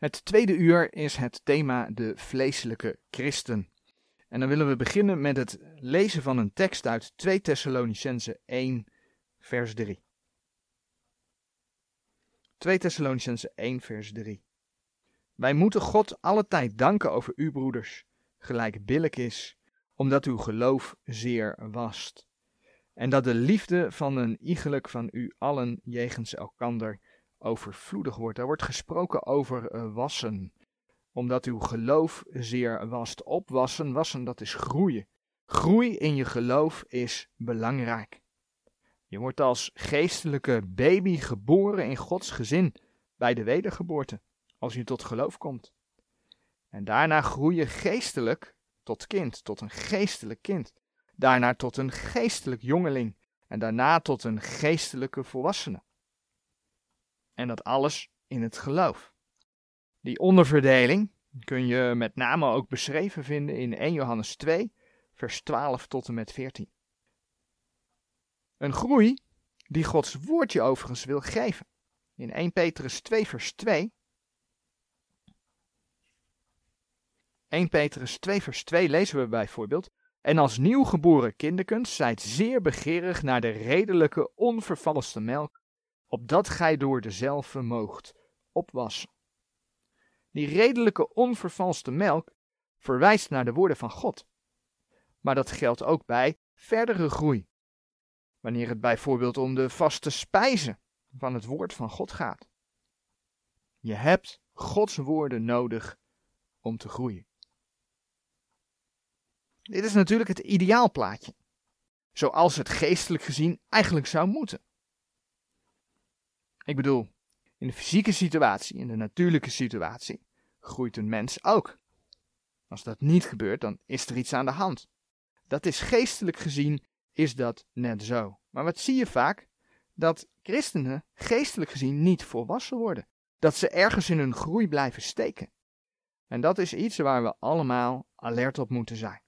Het tweede uur is het thema de vleeselijke christen. En dan willen we beginnen met het lezen van een tekst uit 2 Thessalonicense 1, vers 3. 2 Thessalonicense 1, vers 3. Wij moeten God alle tijd danken over u, broeders, gelijk billijk is, omdat uw geloof zeer wast. En dat de liefde van een iegelijk van u allen jegens elkander overvloedig wordt. Er wordt gesproken over uh, wassen, omdat uw geloof zeer wast. Opwassen, wassen, dat is groeien. Groei in je geloof is belangrijk. Je wordt als geestelijke baby geboren in Gods gezin bij de wedergeboorte, als je tot geloof komt. En daarna groei je geestelijk tot kind, tot een geestelijk kind. Daarna tot een geestelijk jongeling en daarna tot een geestelijke volwassene. En dat alles in het geloof. Die onderverdeling kun je met name ook beschreven vinden in 1 Johannes 2, vers 12 tot en met 14. Een groei die Gods woordje overigens wil geven. In 1 Petrus 2, vers 2. 1 Petrus 2, vers 2 lezen we bijvoorbeeld. En als nieuwgeboren kinderkens zijt zeer begeerig naar de redelijke, onvervalste melk, opdat gij door dezelfde moogt opwassen. Die redelijke onvervalste melk verwijst naar de woorden van God. Maar dat geldt ook bij verdere groei. Wanneer het bijvoorbeeld om de vaste spijzen van het woord van God gaat. Je hebt Gods woorden nodig om te groeien. Dit is natuurlijk het ideaalplaatje. Zoals het geestelijk gezien eigenlijk zou moeten. Ik bedoel, in de fysieke situatie, in de natuurlijke situatie, groeit een mens ook. Als dat niet gebeurt, dan is er iets aan de hand. Dat is geestelijk gezien, is dat net zo. Maar wat zie je vaak? Dat christenen geestelijk gezien niet volwassen worden. Dat ze ergens in hun groei blijven steken. En dat is iets waar we allemaal alert op moeten zijn.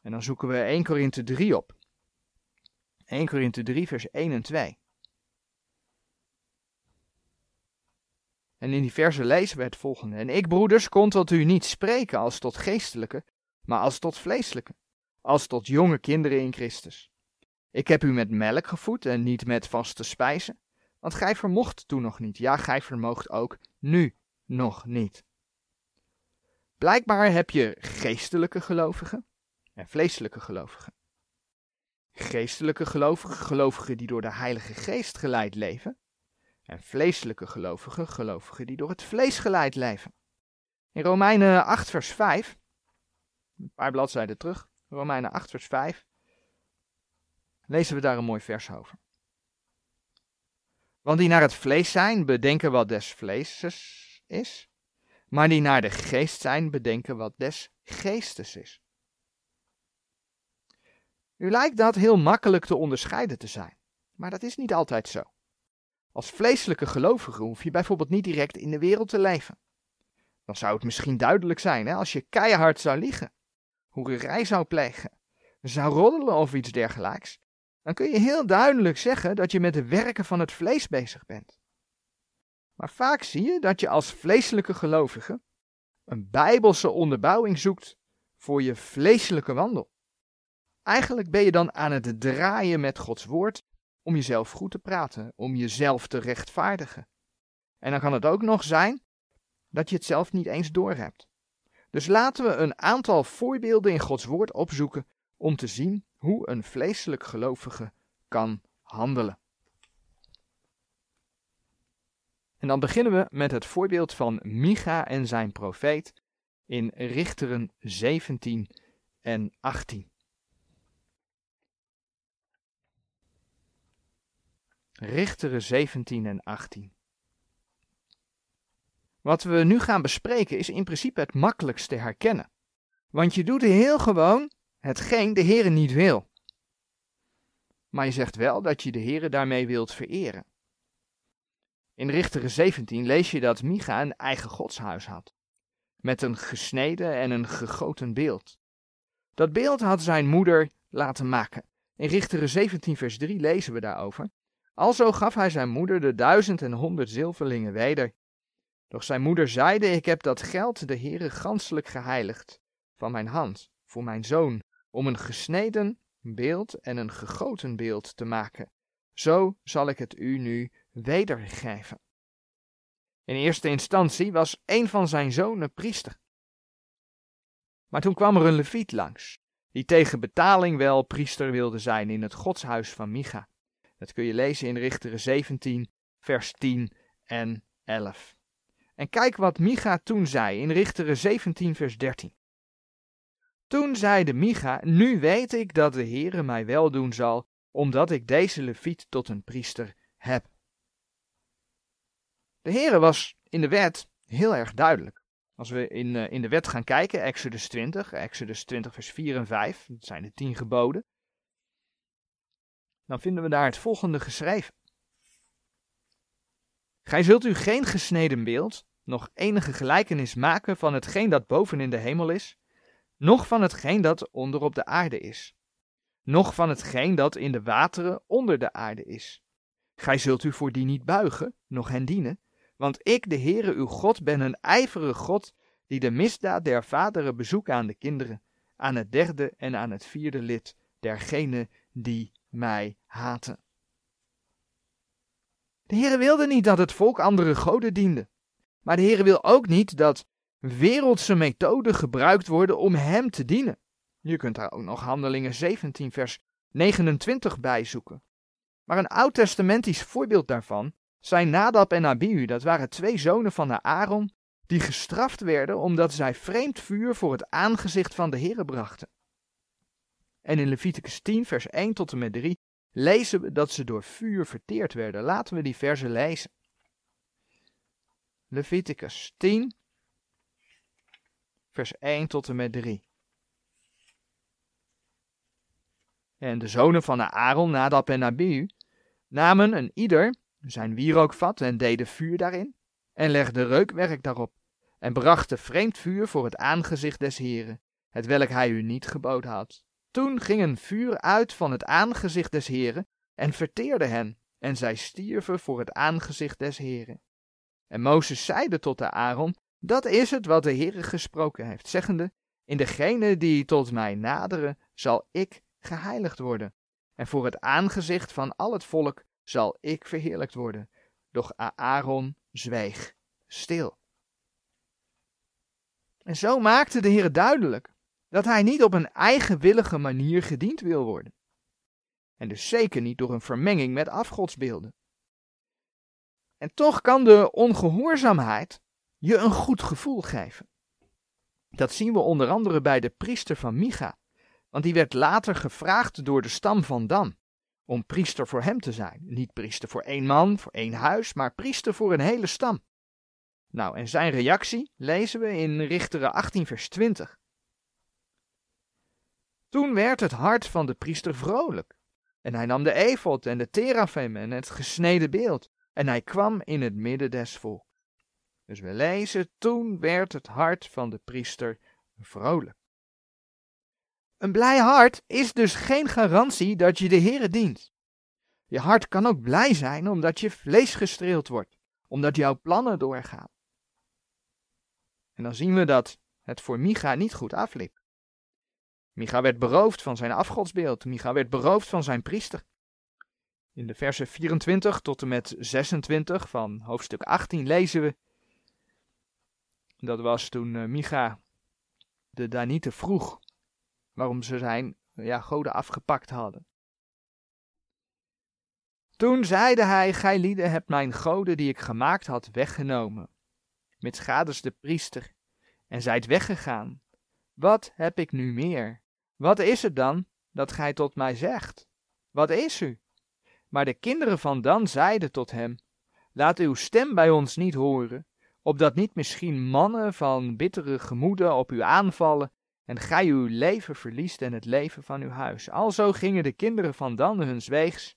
En dan zoeken we 1 Korinthe 3 op. 1 Korinthe 3 vers 1 en 2. En in die verse lezen we het volgende. En ik, broeders, kon tot u niet spreken als tot geestelijke, maar als tot vleeselijke, als tot jonge kinderen in Christus. Ik heb u met melk gevoed en niet met vaste spijzen, want gij vermocht toen nog niet. Ja, gij vermoogt ook nu nog niet. Blijkbaar heb je geestelijke gelovigen en vleeselijke gelovigen. Geestelijke gelovigen, gelovigen die door de Heilige Geest geleid leven, en vleeselijke gelovigen, gelovigen die door het vlees geleid leven. In Romeinen 8 vers 5, een paar bladzijden terug, Romeinen 8 vers 5, lezen we daar een mooi vers over. Want die naar het vlees zijn, bedenken wat des vleeses is, maar die naar de geest zijn, bedenken wat des geestes is. U lijkt dat heel makkelijk te onderscheiden te zijn, maar dat is niet altijd zo. Als vleeselijke gelovige hoef je bijvoorbeeld niet direct in de wereld te leven. Dan zou het misschien duidelijk zijn hè, als je keihard zou liegen, hoererij zou plegen, zou roddelen of iets dergelijks. Dan kun je heel duidelijk zeggen dat je met de werken van het vlees bezig bent. Maar vaak zie je dat je als vleeselijke gelovige een bijbelse onderbouwing zoekt voor je vleeselijke wandel. Eigenlijk ben je dan aan het draaien met Gods woord om jezelf goed te praten, om jezelf te rechtvaardigen. En dan kan het ook nog zijn dat je het zelf niet eens doorhebt. Dus laten we een aantal voorbeelden in Gods woord opzoeken om te zien hoe een vleeselijk gelovige kan handelen. En dan beginnen we met het voorbeeld van Micha en zijn profeet in Richteren 17 en 18. Richteren 17 en 18. Wat we nu gaan bespreken is in principe het makkelijkst te herkennen. Want je doet heel gewoon hetgeen de Heere niet wil. Maar je zegt wel dat je de Heere daarmee wilt vereren. In Richteren 17 lees je dat Micha een eigen godshuis had, met een gesneden en een gegoten beeld. Dat beeld had zijn moeder laten maken. In Richteren 17 vers 3 lezen we daarover. Alzo gaf hij zijn moeder de duizend en honderd zilverlingen weder. Doch zijn moeder zeide, ik heb dat geld de Heere ganselijk geheiligd van mijn hand, voor mijn zoon, om een gesneden beeld en een gegoten beeld te maken. Zo zal ik het u nu wedergeven. In eerste instantie was een van zijn zonen priester. Maar toen kwam er een leviet langs, die tegen betaling wel priester wilde zijn in het godshuis van Micha. Dat kun je lezen in Richteren 17, vers 10 en 11. En kijk wat Micha toen zei in Richteren 17, vers 13. Toen zeide Micha, nu weet ik dat de Heere mij wel doen zal, omdat ik deze leviet tot een priester heb. De Heere was in de wet heel erg duidelijk. Als we in, uh, in de wet gaan kijken, Exodus 20, Exodus 20 vers 4 en 5, dat zijn de tien geboden, dan vinden we daar het volgende geschreven. Gij zult u geen gesneden beeld, nog enige gelijkenis maken van hetgeen dat boven in de hemel is, noch van hetgeen dat onder op de aarde is, noch van hetgeen dat in de wateren onder de aarde is. Gij zult u voor die niet buigen, noch hen dienen, want ik, de Heere uw God, ben een ijverige God, die de misdaad der vaderen bezoekt aan de kinderen, aan het derde en aan het vierde lid dergenen die mij haten. De Heere wilde niet dat het volk andere goden diende, maar de Heere wil ook niet dat wereldse methoden gebruikt worden om hem te dienen. Je kunt daar ook nog Handelingen 17 vers 29 bij zoeken. Maar een oud-testamentisch voorbeeld daarvan zijn Nadab en Abihu, dat waren twee zonen van Aaron, die gestraft werden omdat zij vreemd vuur voor het aangezicht van de Heere brachten. En in Leviticus 10, vers 1 tot en met 3 lezen we dat ze door vuur verteerd werden. Laten we die versen lezen. Leviticus 10, vers 1 tot en met 3. En de zonen van Aaron, Nadab en Abihu, namen een ieder zijn wierookvat en deden vuur daarin, en legden reukwerk daarop, en brachten vreemd vuur voor het aangezicht des Heren, het welk hij u niet geboden had. Toen ging een vuur uit van het aangezicht des Heren, en verteerde hen, en zij stierven voor het aangezicht des Heren. En Mozes zeide tot de Aaron, dat is het wat de Heere gesproken heeft, zeggende, in degene die tot mij naderen, zal ik geheiligd worden. En voor het aangezicht van al het volk zal ik verheerlijkt worden. Doch Aaron zweeg stil. En zo maakte de Heer duidelijk dat hij niet op een eigenwillige manier gediend wil worden. En dus zeker niet door een vermenging met afgodsbeelden. En toch kan de ongehoorzaamheid je een goed gevoel geven. Dat zien we onder andere bij de priester van Micha, want die werd later gevraagd door de stam van Dan om priester voor hem te zijn. Niet priester voor één man, voor één huis, maar priester voor een hele stam. Nou, en zijn reactie lezen we in Richteren 18 vers 20. Toen werd het hart van de priester vrolijk. En hij nam de efot en de terafim en het gesneden beeld. En hij kwam in het midden des volks. Dus we lezen, toen werd het hart van de priester vrolijk. Een blij hart is dus geen garantie dat je de Heere dient. Je hart kan ook blij zijn omdat je vlees gestreeld wordt, omdat jouw plannen doorgaan. En dan zien we dat het voor Micha niet goed afliep. Micha werd beroofd van zijn afgodsbeeld. Micha werd beroofd van zijn priester. In de versen 24 tot en met 26 van hoofdstuk 18 lezen we. Dat was toen uh, Micha de Danieten vroeg waarom ze zijn ja, goden afgepakt hadden. Toen zeide hij, gij lieden hebt mijn goden die ik gemaakt had weggenomen, met schades de priester, en zijt weggegaan. Wat heb ik nu meer? Wat is het dan dat gij tot mij zegt? Wat is u? Maar de kinderen van Dan zeiden tot hem, laat uw stem bij ons niet horen, opdat niet misschien mannen van bittere gemoeden op u aanvallen en gij uw leven verliest en het leven van uw huis. Alzo gingen de kinderen van Dan hun weegs.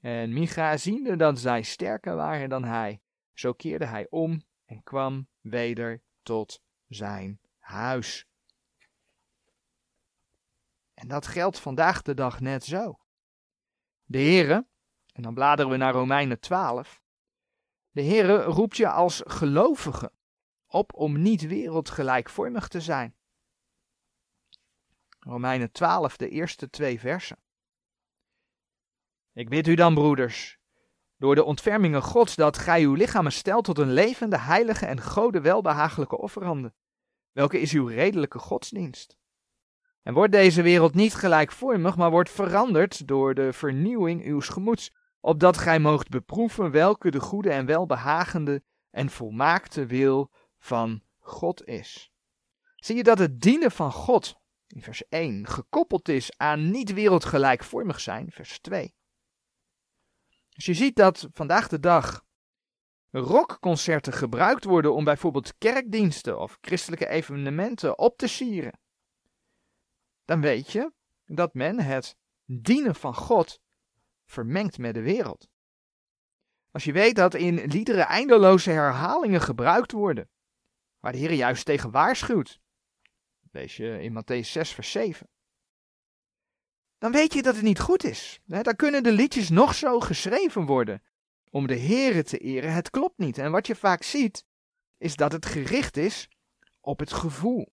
En Micha ziende dat zij sterker waren dan hij, zo keerde hij om en kwam weder tot zijn huis. En dat geldt vandaag de dag net zo. De Heere, en dan bladeren we naar Romeinen 12, De Heere roept je als gelovige op om niet wereldgelijkvormig te zijn. Romeinen 12, de eerste twee versen. Ik bid u dan, broeders, door de ontfermingen Gods, dat gij uw lichamen stelt tot een levende, heilige en gode welbehagelijke offerande. Welke is uw redelijke godsdienst? En wordt deze wereld niet gelijkvormig, maar wordt veranderd door de vernieuwing uws gemoeds, opdat gij moogt beproeven welke de goede en welbehagende en volmaakte wil van God is. Zie je dat het dienen van God, in vers 1, gekoppeld is aan niet wereldgelijkvormig zijn, vers 2. Dus je ziet dat vandaag de dag rockconcerten gebruikt worden om bijvoorbeeld kerkdiensten of christelijke evenementen op te sieren. Dan weet je dat men het dienen van God vermengt met de wereld. Als je weet dat in liederen eindeloze herhalingen gebruikt worden, waar de Heer juist tegen waarschuwt, lees je in Matthäus 6, vers 7 dan weet je dat het niet goed is. Dan kunnen de liedjes nog zo geschreven worden om de Here te eren. Het klopt niet. En wat je vaak ziet, is dat het gericht is op het gevoel.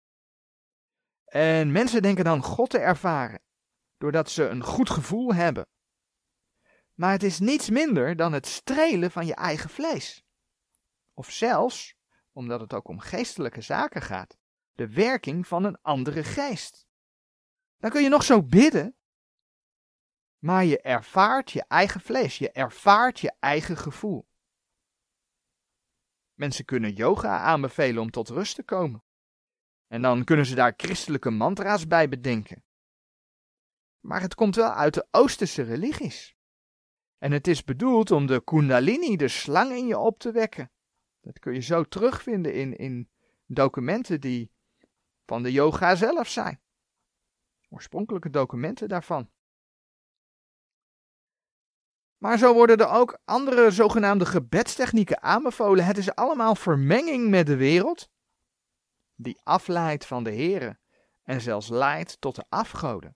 En mensen denken dan God te ervaren, doordat ze een goed gevoel hebben. Maar het is niets minder dan het strelen van je eigen vlees. Of zelfs, omdat het ook om geestelijke zaken gaat, de werking van een andere geest. Dan kun je nog zo bidden maar je ervaart je eigen vlees, je ervaart je eigen gevoel. Mensen kunnen yoga aanbevelen om tot rust te komen. En dan kunnen ze daar christelijke mantra's bij bedenken. Maar het komt wel uit de Oosterse religies. En het is bedoeld om de Kundalini, de slang in je op te wekken. Dat kun je zo terugvinden in, in documenten die van de yoga zelf zijn. Oorspronkelijke documenten daarvan. Maar zo worden er ook andere zogenaamde gebedstechnieken aanbevolen. Het is allemaal vermenging met de wereld, die afleidt van de Here en zelfs leidt tot de afgoden.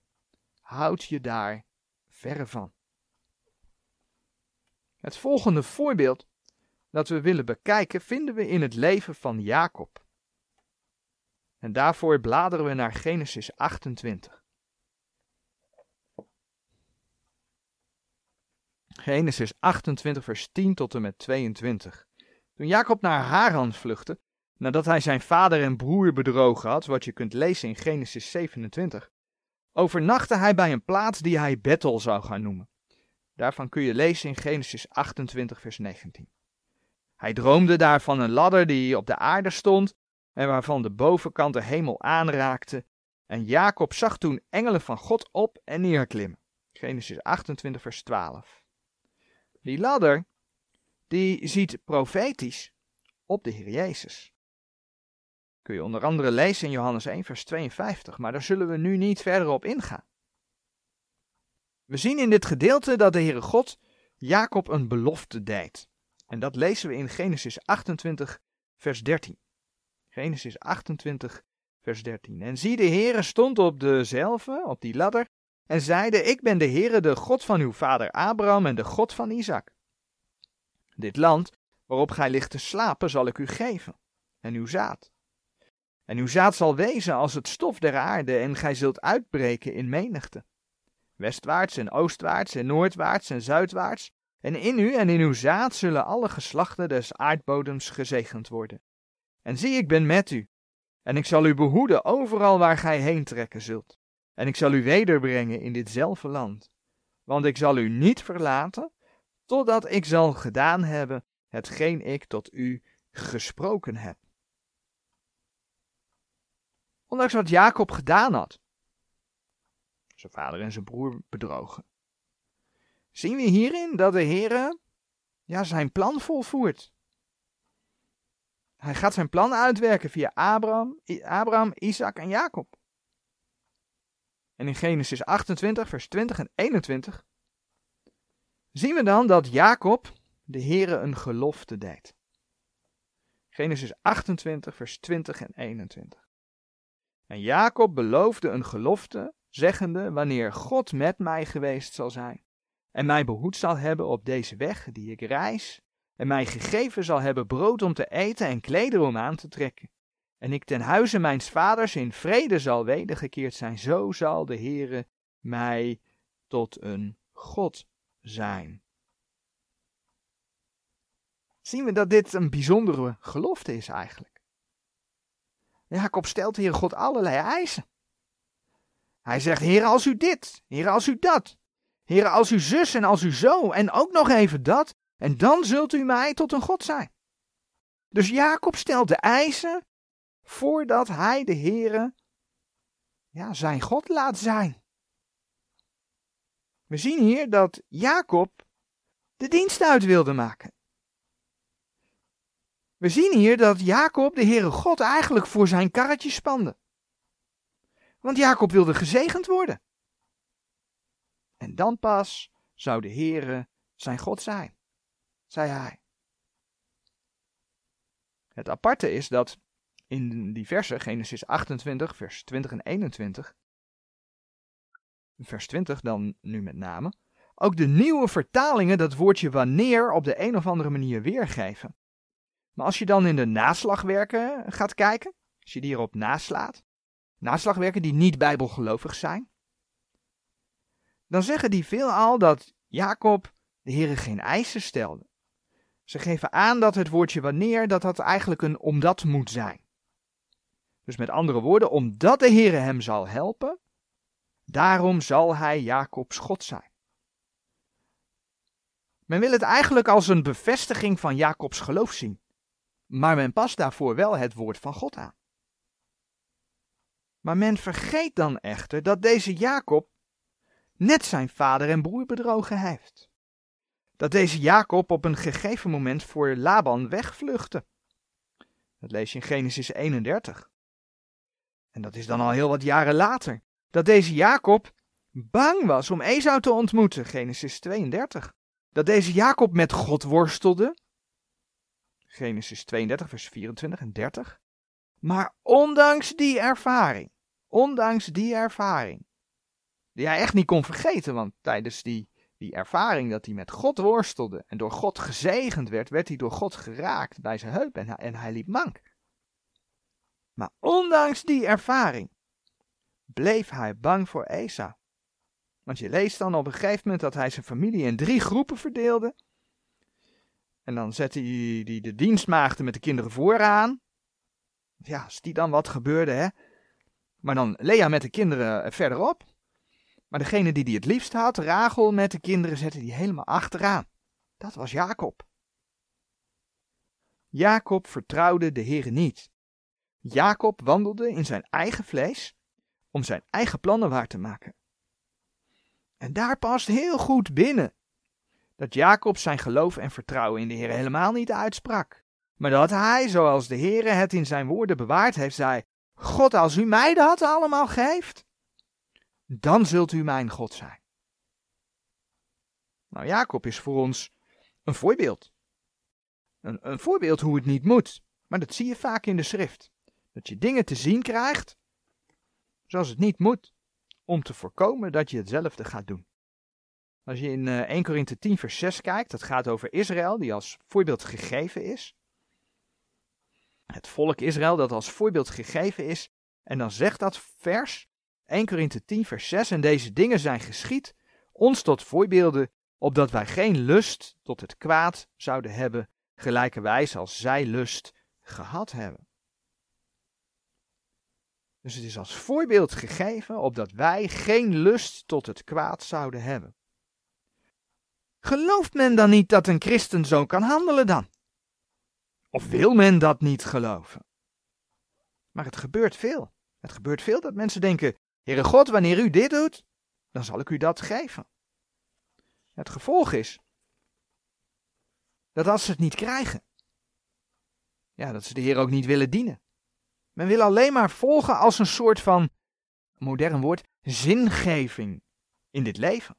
Houd je daar verre van. Het volgende voorbeeld dat we willen bekijken vinden we in het leven van Jacob. En daarvoor bladeren we naar Genesis 28. Genesis 28, vers 10 tot en met 22. Toen Jacob naar Haran vluchtte, nadat hij zijn vader en broer bedrogen had, wat je kunt lezen in Genesis 27, overnachtte hij bij een plaats die hij Bethel zou gaan noemen. Daarvan kun je lezen in Genesis 28, vers 19. Hij droomde daar van een ladder die op de aarde stond en waarvan de bovenkant de hemel aanraakte. En Jacob zag toen engelen van God op en neerklimmen. Genesis 28, vers 12. Die ladder, die ziet profetisch op de Heer Jezus. Kun je onder andere lezen in Johannes 1, vers 52, maar daar zullen we nu niet verder op ingaan. We zien in dit gedeelte dat de Heere God Jacob een belofte deed. En dat lezen we in Genesis 28, vers 13. Genesis 28, vers 13. En zie, de Heere stond op dezelfde, op die ladder, en zeide, ik ben de Heere, de God van uw vader Abraham en de God van Isaac. Dit land, waarop gij ligt te slapen, zal ik u geven, en uw zaad. En uw zaad zal wezen als het stof der aarde, en gij zult uitbreken in menigte. Westwaarts en oostwaarts en noordwaarts en zuidwaarts, en in u en in uw zaad zullen alle geslachten des aardbodems gezegend worden. En zie, ik ben met u, en ik zal u behoeden overal waar gij heen trekken zult. En ik zal u wederbrengen in ditzelfde land. Want ik zal u niet verlaten, totdat ik zal gedaan hebben hetgeen ik tot u gesproken heb. Ondanks wat Jacob gedaan had, zijn vader en zijn broer bedrogen, zien we hierin dat de Heer ja, zijn plan volvoert. Hij gaat zijn plan uitwerken via Abraham, Abraham, Isaac en Jacob. En in Genesis 28, vers 20 en 21 zien we dan dat Jacob de Heere een gelofte deed. Genesis 28, vers 20 en 21. En Jacob beloofde een gelofte, zeggende: Wanneer God met mij geweest zal zijn en mij behoed zal hebben op deze weg die ik reis, en mij gegeven zal hebben brood om te eten en klederen om aan te trekken. En ik ten huize mijns vaders in vrede zal wedergekeerd zijn, zo zal de Heere mij tot een God zijn. Zien we dat dit een bijzondere gelofte is eigenlijk. Jacob stelt Heer God allerlei eisen. Hij zegt, Heer, als u dit, Heer, als u dat, Heer, als u zus en als u zo, en ook nog even dat, en dan zult u mij tot een God zijn. Dus Jacob stelt de eisen voordat hij de Heere ja, zijn God laat zijn. We zien hier dat Jacob de dienst uit wilde maken. We zien hier dat Jacob de Heere God eigenlijk voor zijn karretje spande. Want Jacob wilde gezegend worden. En dan pas zou de Heere zijn God zijn, zei hij. Het aparte is dat in die versen, Genesis 28, vers 20 en 21, vers 20 dan nu met name, ook de nieuwe vertalingen dat woordje wanneer op de een of andere manier weergeven. Maar als je dan in de naslagwerken gaat kijken, als je die erop naslaat, naslagwerken die niet bijbelgelovig zijn, dan zeggen die veelal dat Jacob de Heer geen eisen stelde. Ze geven aan dat het woordje wanneer, dat dat eigenlijk een omdat moet zijn. Dus met andere woorden, omdat de Heer hem zal helpen, daarom zal hij Jacobs God zijn. Men wil het eigenlijk als een bevestiging van Jacobs geloof zien, maar men past daarvoor wel het woord van God aan. Maar men vergeet dan echter dat deze Jacob net zijn vader en broer bedrogen heeft. Dat deze Jacob op een gegeven moment voor Laban wegvluchtte. Dat lees je in Genesis 31. En dat is dan al heel wat jaren later. Dat deze Jacob bang was om Esau te ontmoeten. Genesis 32. Dat deze Jacob met God worstelde. Genesis 32, vers 24 en 30. Maar ondanks die ervaring, ondanks die ervaring, die hij echt niet kon vergeten, want tijdens die, die ervaring dat hij met God worstelde en door God gezegend werd, werd hij door God geraakt bij zijn heup en, en hij liep mank. Maar ondanks die ervaring bleef hij bang voor Esau. Want je leest dan op een gegeven moment dat hij zijn familie in drie groepen verdeelde. En dan zette hij die de dienstmaagden met de kinderen vooraan. Ja, die dan wat gebeurde, hè. Maar dan Lea met de kinderen verderop. Maar degene die die het liefst had, Rachel met de kinderen, zette die helemaal achteraan. Dat was Jacob. Jacob vertrouwde de Heer niet. Jacob wandelde in zijn eigen vlees om zijn eigen plannen waar te maken. En daar past heel goed binnen dat Jacob zijn geloof en vertrouwen in de Heer helemaal niet uitsprak, maar dat hij, zoals de Heer het in zijn woorden bewaard heeft, zei: God, als u mij dat allemaal geeft, dan zult u mijn God zijn. Nou, Jacob is voor ons een voorbeeld. Een, een voorbeeld hoe het niet moet, maar dat zie je vaak in de schrift. Dat je dingen te zien krijgt zoals het niet moet, om te voorkomen dat je hetzelfde gaat doen. Als je in 1 eh, Korinthe 10 vers 6 kijkt, dat gaat over Israël, die als voorbeeld gegeven is. Het volk Israël dat als voorbeeld gegeven is. En dan zegt dat vers, 1 Korinthe 10 vers 6, en deze dingen zijn geschied, ons tot voorbeelden, opdat wij geen lust tot het kwaad zouden hebben, gelijkerwijs als zij lust gehad hebben. Dus het is als voorbeeld gegeven opdat wij geen lust tot het kwaad zouden hebben. Gelooft men dan niet dat een christen zo kan handelen dan? Of wil men dat niet geloven? Maar het gebeurt veel. Het gebeurt veel dat mensen denken: Heere God, wanneer u dit doet, dan zal ik u dat geven. Het gevolg is dat als ze het niet krijgen, ja, dat ze de Heer ook niet willen dienen. Men wil alleen maar volgen als een soort van, modern woord, zingeving in dit leven.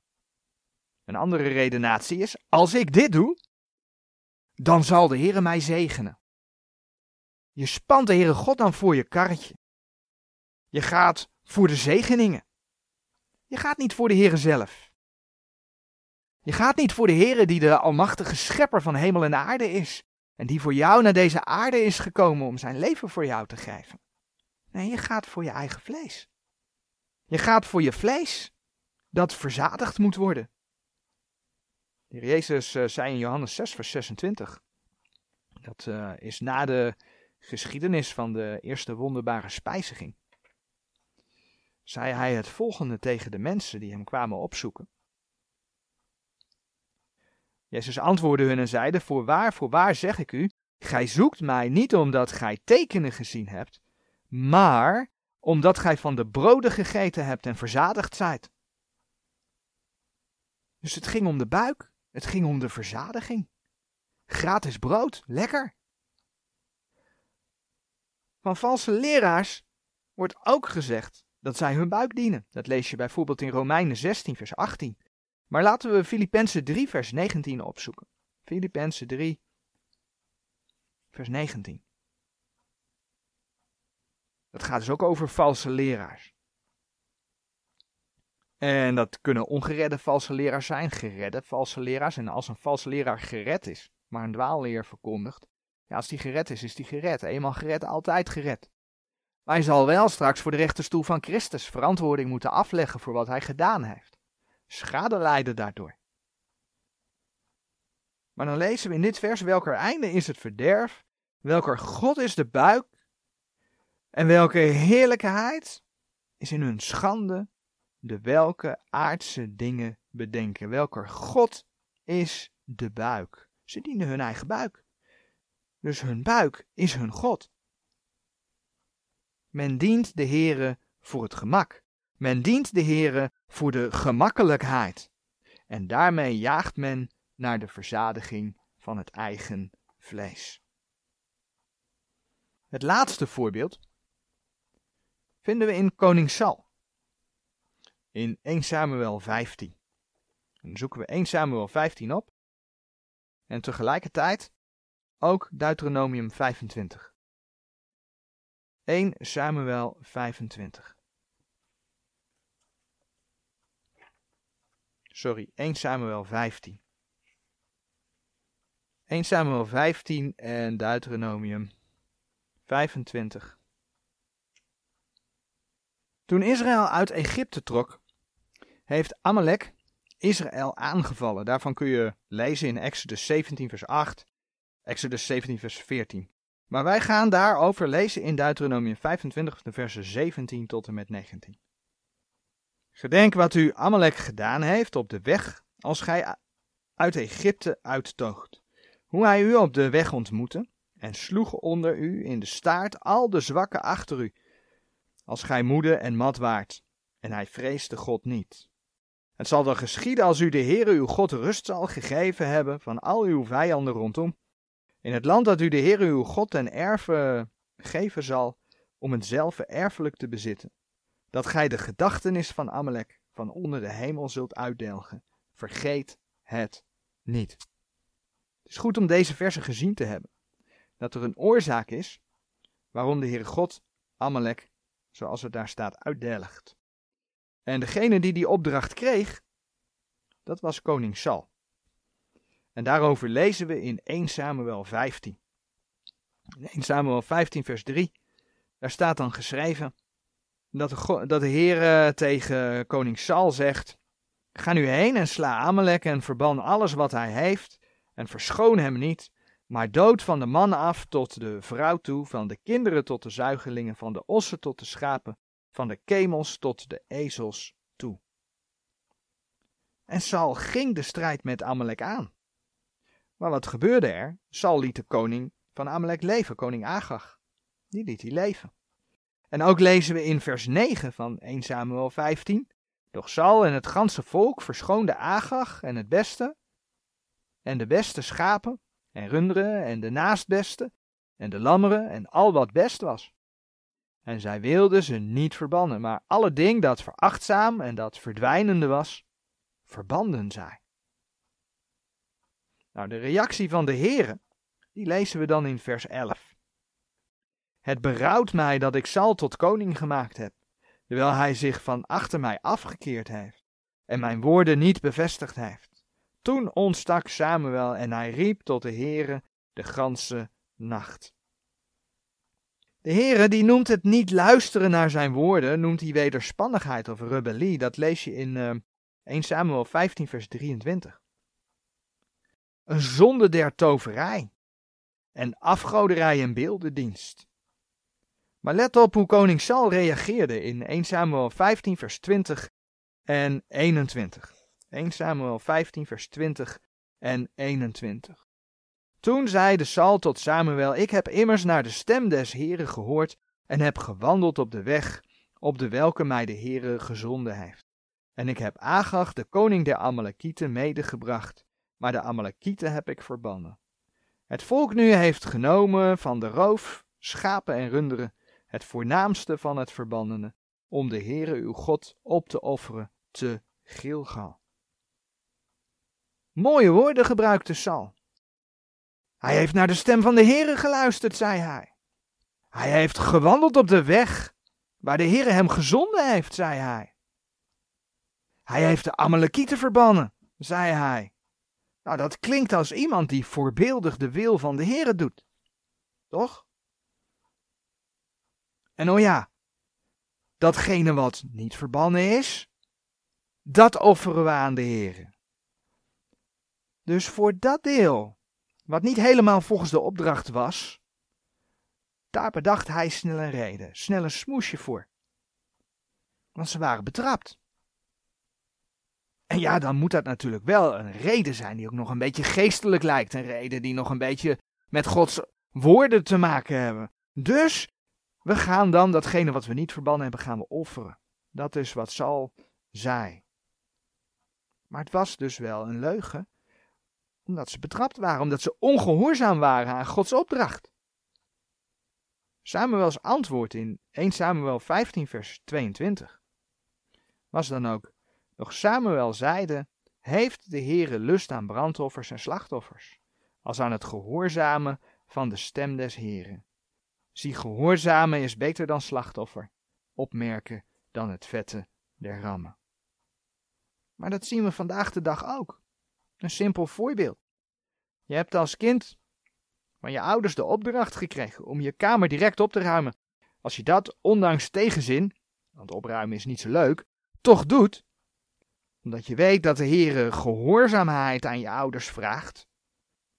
Een andere redenatie is, als ik dit doe, dan zal de Heer mij zegenen. Je spant de Heere God dan voor je karretje. Je gaat voor de zegeningen. Je gaat niet voor de Heere zelf. Je gaat niet voor de Heere die de almachtige schepper van hemel en aarde is. En die voor jou naar deze aarde is gekomen om zijn leven voor jou te geven. Nee, je gaat voor je eigen vlees. Je gaat voor je vlees dat verzadigd moet worden. Jezus uh, zei in Johannes 6, vers 26. Dat uh, is na de geschiedenis van de eerste wonderbare spijziging. Zei hij het volgende tegen de mensen die hem kwamen opzoeken. Jezus antwoordde hun en zeide: Voorwaar, voorwaar zeg ik u, gij zoekt mij niet omdat gij tekenen gezien hebt, maar omdat gij van de broden gegeten hebt en verzadigd zijt. Dus het ging om de buik, het ging om de verzadiging. Gratis brood, lekker. Van valse leraars wordt ook gezegd dat zij hun buik dienen. Dat lees je bijvoorbeeld in Romeinen 16, vers 18. Maar laten we Filippenzen 3, vers 19 opzoeken. Filippenzen 3, vers 19. Dat gaat dus ook over valse leraars. En dat kunnen ongeredde valse leraars zijn, geredde valse leraars. En als een valse leraar gered is, maar een dwaalleer verkondigt, ja, als die gered is, is die gered. Eenmaal gered, altijd gered. Maar hij zal wel straks voor de rechterstoel van Christus verantwoording moeten afleggen voor wat hij gedaan heeft. Schade lijden daardoor. Maar dan lezen we in dit vers welker einde is het verderf, welker God is de buik en welke heerlijkheid is in hun schande de welke aardse dingen bedenken. Welker God is de buik. Ze dienen hun eigen buik. Dus hun buik is hun God. Men dient de Heere voor het gemak. Men dient de Heere voor de gemakkelijkheid. En daarmee jaagt men naar de verzadiging van het eigen vlees. Het laatste voorbeeld vinden we in koning Sal. In 1 Samuel 15. Dan zoeken we 1 Samuel 15 op. En tegelijkertijd ook Deuteronomium 25. 1 Samuel 25. Sorry, 1 Samuel 15. 1 Samuel 15 en Deuteronomium 25. Toen Israël uit Egypte trok, heeft Amalek Israël aangevallen. Daarvan kun je lezen in Exodus 17, vers 8, Exodus 17, vers 14. Maar wij gaan daarover lezen in Deuteronomium 25, de versen 17 tot en met 19. Gedenk wat u Amalek gedaan heeft op de weg als gij uit Egypte uittoogt. Hoe hij u op de weg ontmoette en sloeg onder u in de staart al de zwakken achter u als gij moede en mat waart, en hij vreesde God niet. Het zal dan geschieden als u de Heere uw God rust zal gegeven hebben van al uw vijanden rondom, in het land dat u de Heere uw God ten erve geven zal, om het zelf erfelijk te bezitten, dat gij de gedachtenis van Amalek van onder de hemel zult uitdelgen. Vergeet het niet. Het is goed om deze versen gezien te hebben, dat er een oorzaak is waarom de Heere God Amalek zoals het daar staat, uitdelgt. En degene die die opdracht kreeg, dat was koning Sal. En daarover lezen we in 1 Samuel 15. In 1 Samuel 15 vers 3, daar staat dan geschreven dat de, dat de Heer tegen koning Sal zegt, Ga nu heen en sla Amalek en verban alles wat hij heeft en verschoon hem niet, maar dood van de man af tot de vrouw toe, van de kinderen tot de zuigelingen, van de ossen tot de schapen, van de kemels tot de ezels toe. En Saul ging de strijd met Amalek aan. Maar wat gebeurde er? Saul liet de koning van Amalek leven, koning Agag. Die liet hij leven. En ook lezen we in vers 9 van 1 Samuel 15. Doch Saul en het ganse volk verschoonde Agag en het beste en de beste schapen en runderen en de naastbeste en de lammeren en al wat best was. En zij wilden ze niet verbannen, maar alle ding dat verachtzaam en dat verdwijnende was, verbanden zij. Nou, de reactie van de Heere, die lezen we dan in vers 11. Het berouwt mij dat ik Sal tot koning gemaakt heb, terwijl hij zich van achter mij afgekeerd heeft en mijn woorden niet bevestigd heeft. Toen ontstak Samuel en hij riep tot de Heere de ganse nacht. De Heere die noemt het niet luisteren naar zijn woorden, noemt hij wederspannigheid of rebellie. Dat lees je in uh, 1 Samuel 15 vers 23. Een zonde der toverij en afgoderij en beeldendienst. Maar let op hoe koning Saul reageerde in 1 Samuel 15 vers 20 en 21. 1 Samuel 15 vers 20 en 21. Toen zeide Saul tot Samuel, ik heb immers naar de stem des Heren gehoord en heb gewandeld op de weg, op de welke mij de Heere gezonden heeft. En ik heb Agag, de koning der Amalekieten, medegebracht, maar de Amalekieten heb ik verbannen. Het volk nu heeft genomen van de roof, schapen en runderen, het voornaamste van het verbannene, om de Heere uw God op te offeren te Gilgal. Mooie woorden gebruikte Saul. Hij heeft naar de stem van de Heere geluisterd, zei hij. Hij heeft gewandeld op de weg waar de Heere hem gezonden heeft, zei hij. Hij heeft de Amalekieten verbannen, zei hij. Nou, dat klinkt als iemand die voorbeeldig de wil van de Heere doet. Toch? En oh ja, datgene wat niet verbannen is, dat offeren we aan de Heere. Dus voor dat deel wat niet helemaal volgens de opdracht was, daar bedacht hij snel een reden, snel een smoesje voor. Want ze waren betrapt. En ja, dan moet dat natuurlijk wel een reden zijn die ook nog een beetje geestelijk lijkt. Een reden die nog een beetje met Gods woorden te maken hebben. Dus we gaan dan datgene wat we niet verbannen hebben, gaan we offeren. Dat is wat Saul zei. Maar het was dus wel een leugen omdat ze betrapt waren, omdat ze ongehoorzaam waren aan Gods opdracht. Samuels antwoord in 1 Samuel 15 vers 22 was dan ook, nog Samuel zeide, heeft de Heere lust aan brandoffers en slachtoffers, als aan het gehoorzamen van de stem des Heeren. Zie, gehoorzamen is beter dan slachtoffer, opmerken dan het vette der rammen. Maar dat zien we vandaag de dag ook. Een simpel voorbeeld. Je hebt als kind van je ouders de opdracht gekregen om je kamer direct op te ruimen. Als je dat, ondanks tegenzin, want opruimen is niet zo leuk, toch doet, omdat je weet dat de Heer gehoorzaamheid aan je ouders vraagt,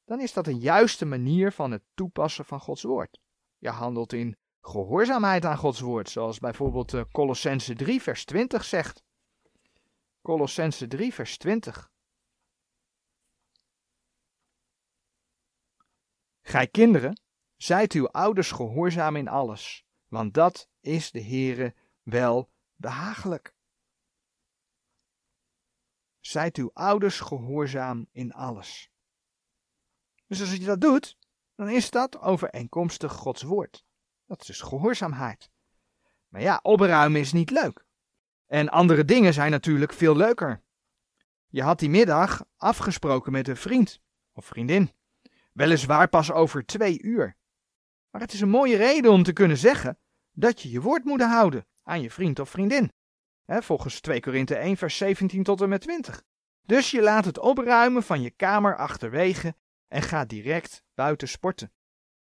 dan is dat een juiste manier van het toepassen van Gods woord. Je handelt in gehoorzaamheid aan Gods woord, zoals bijvoorbeeld eh, Colossense 3 vers 20 zegt. Colossense 3 vers 20. Gij kinderen, zijt uw ouders gehoorzaam in alles, want dat is de Heere wel behagelijk. Zijt uw ouders gehoorzaam in alles. Dus als je dat doet, dan is dat overeenkomstig Gods woord. Dat is dus gehoorzaamheid. Maar ja, opruimen is niet leuk. En andere dingen zijn natuurlijk veel leuker. Je had die middag afgesproken met een vriend of vriendin. Weliswaar pas over twee uur. Maar het is een mooie reden om te kunnen zeggen dat je je woord moet houden aan je vriend of vriendin. volgens 2 Korinthe 1 vers 17 tot en met 20. Dus je laat het opruimen van je kamer achterwege en gaat direct buiten sporten.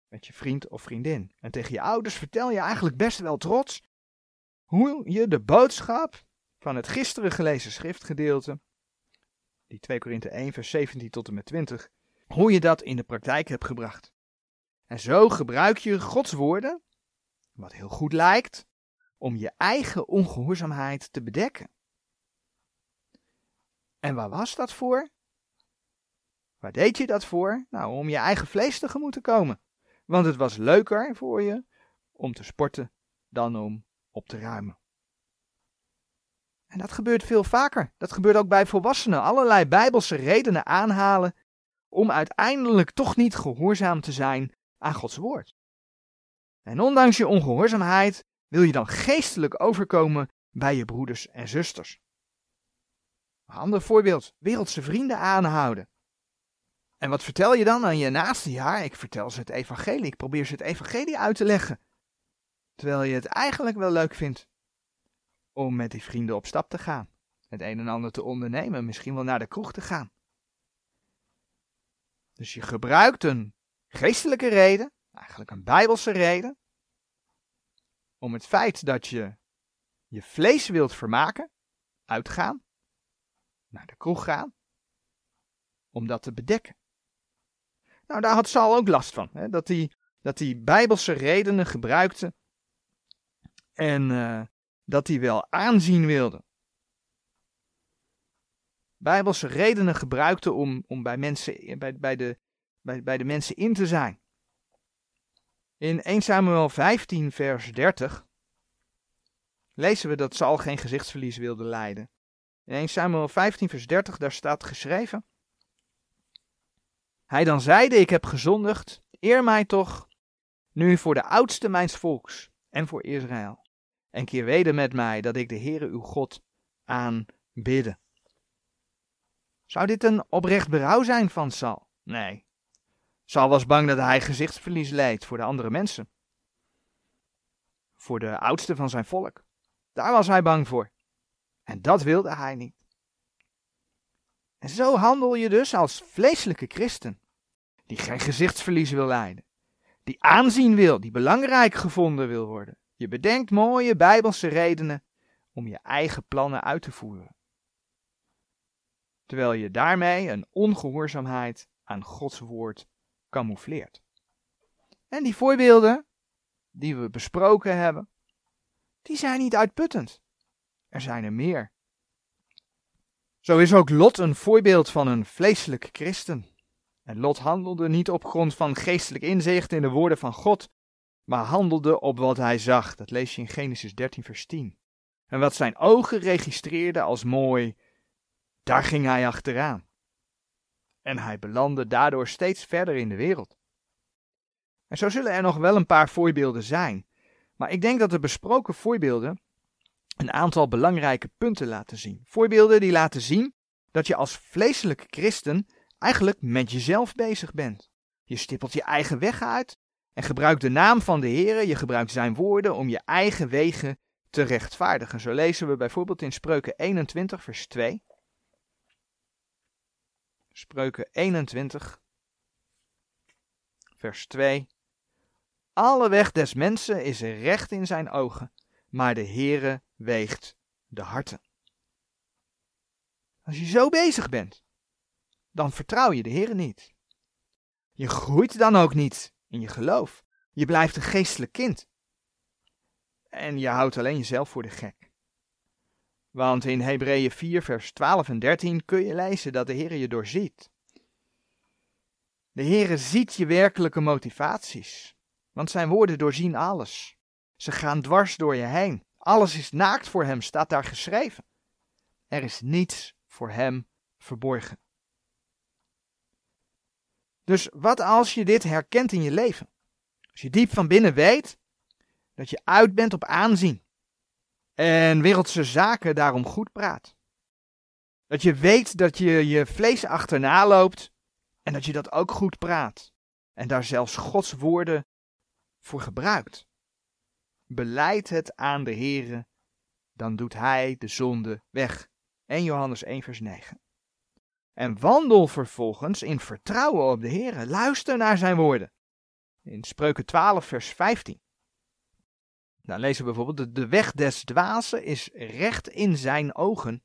Met je vriend of vriendin. En tegen je ouders vertel je eigenlijk best wel trots hoe je de boodschap van het gisteren gelezen schriftgedeelte, die 2 Korinthe 1 vers 17 tot en met 20, hoe je dat in de praktijk hebt gebracht. En zo gebruik je Gods woorden, wat heel goed lijkt, om je eigen ongehoorzaamheid te bedekken. En waar was dat voor? Waar deed je dat voor? Nou, om je eigen vlees tegemoet te komen. Want het was leuker voor je om te sporten dan om op te ruimen. En dat gebeurt veel vaker. Dat gebeurt ook bij volwassenen. Allerlei bijbelse redenen aanhalen om uiteindelijk toch niet gehoorzaam te zijn aan Gods woord. En ondanks je ongehoorzaamheid wil je dan geestelijk overkomen bij je broeders en zusters. Een ander voorbeeld, wereldse vrienden aanhouden. En wat vertel je dan aan je naaste? Ja, ik vertel ze het evangelie, ik probeer ze het evangelie uit te leggen. Terwijl je het eigenlijk wel leuk vindt om met die vrienden op stap te gaan. Het een en ander te ondernemen, misschien wel naar de kroeg te gaan. Dus je gebruikt een geestelijke reden, eigenlijk een bijbelse reden, om het feit dat je je vlees wilt vermaken, uitgaan, naar de kroeg gaan, om dat te bedekken. Nou, daar had Saul ook last van, hè? dat hij dat hij bijbelse redenen gebruikte en uh, dat hij wel aanzien wilde. Bijbelse redenen gebruikte om, om bij, mensen, bij, bij, de, bij, bij de mensen in te zijn. In 1 Samuel 15, vers 30 lezen we dat Saul geen gezichtsverlies wilde lijden. In 1 Samuel 15, vers 30, daar staat geschreven. Hij dan zeide, ik heb gezondigd, eer mij toch, nu voor de oudste mijns volks en voor Israël. En keer weder met mij, dat ik de Heere uw God aanbidde. Zou dit een oprecht berouw zijn van Sal? Nee. Sal was bang dat hij gezichtsverlies leed voor de andere mensen. Voor de oudste van zijn volk. Daar was hij bang voor. En dat wilde hij niet. En zo handel je dus als vleeselijke christen, die geen gezichtsverlies wil lijden, die aanzien wil, die belangrijk gevonden wil worden. Je bedenkt mooie bijbelse redenen om je eigen plannen uit te voeren. Terwijl je daarmee een ongehoorzaamheid aan Gods woord camoufleert. En die voorbeelden die we besproken hebben, die zijn niet uitputtend. Er zijn er meer. Zo is ook Lot een voorbeeld van een vleeselijk christen. En Lot handelde niet op grond van geestelijk inzicht in de woorden van God, maar handelde op wat hij zag. Dat lees je in Genesis 13, vers 10. En wat zijn ogen registreerden als mooi, daar ging hij achteraan. En hij belandde daardoor steeds verder in de wereld. En zo zullen er nog wel een paar voorbeelden zijn, maar ik denk dat de besproken voorbeelden een aantal belangrijke punten laten zien. Voorbeelden die laten zien dat je als vleeselijke christen eigenlijk met jezelf bezig bent. Je stippelt je eigen weg uit en gebruikt de naam van de Heer, je gebruikt zijn woorden om je eigen wegen te rechtvaardigen. Zo lezen we bijvoorbeeld in Spreuken 21, vers 2. Spreuken 21, vers 2. Alle weg des mensen is recht in zijn ogen, maar de Heere weegt de harten. Als je zo bezig bent, dan vertrouw je de Heer niet. Je groeit dan ook niet in je geloof. Je blijft een geestelijk kind. En je houdt alleen jezelf voor de gek. Want in Hebreeën 4, vers 12 en 13 kun je lezen dat de Heer je doorziet. De Heer ziet je werkelijke motivaties, want zijn woorden doorzien alles. Ze gaan dwars door je heen. Alles is naakt voor hem, staat daar geschreven. Er is niets voor hem verborgen. Dus wat als je dit herkent in je leven? Als je diep van binnen weet dat je uit bent op aanzien en wereldse zaken daarom goed praat. Dat je weet dat je je vlees achterna loopt en dat je dat ook goed praat en daar zelfs Gods woorden voor gebruikt. Beleid het aan de Heere, dan doet Hij de zonde weg. 1 Johannes 1 vers 9. En wandel vervolgens in vertrouwen op de Heer. Luister naar zijn woorden. In Spreuken 12, vers 15. Dan lezen we bijvoorbeeld: De weg des dwazen is recht in zijn ogen,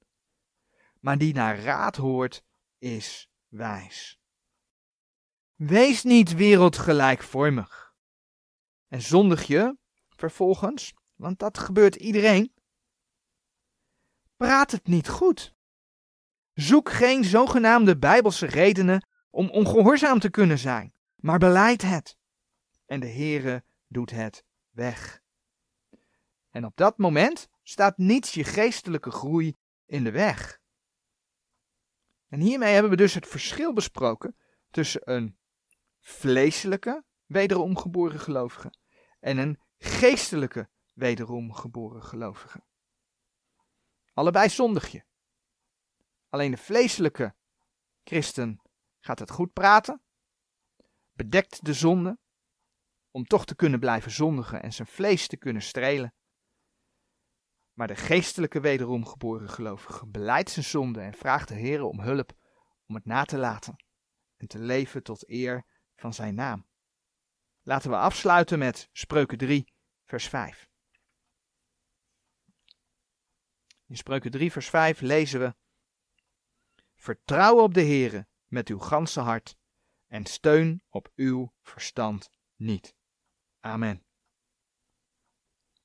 maar die naar raad hoort, is wijs. Wees niet wereldgelijkvormig. En zondig je vervolgens, want dat gebeurt iedereen. Praat het niet goed. Zoek geen zogenaamde bijbelse redenen om ongehoorzaam te kunnen zijn, maar beleid het. En de Heere doet het weg. En op dat moment staat niets je geestelijke groei in de weg. En hiermee hebben we dus het verschil besproken tussen een vleeselijke, wederom geboren gelovige en een geestelijke, wederom geboren gelovige. Allebei zondig je. Alleen de vleeselijke christen gaat het goed praten, bedekt de zonde, om toch te kunnen blijven zondigen en zijn vlees te kunnen strelen. Maar de geestelijke wederom geboren gelovige beleidt zijn zonde en vraagt de Heer om hulp om het na te laten en te leven tot eer van zijn naam. Laten we afsluiten met Spreuken 3, vers 5. In Spreuken 3, vers 5 lezen we: Vertrouw op de Heere met uw ganse hart en steun op uw verstand niet. Amen.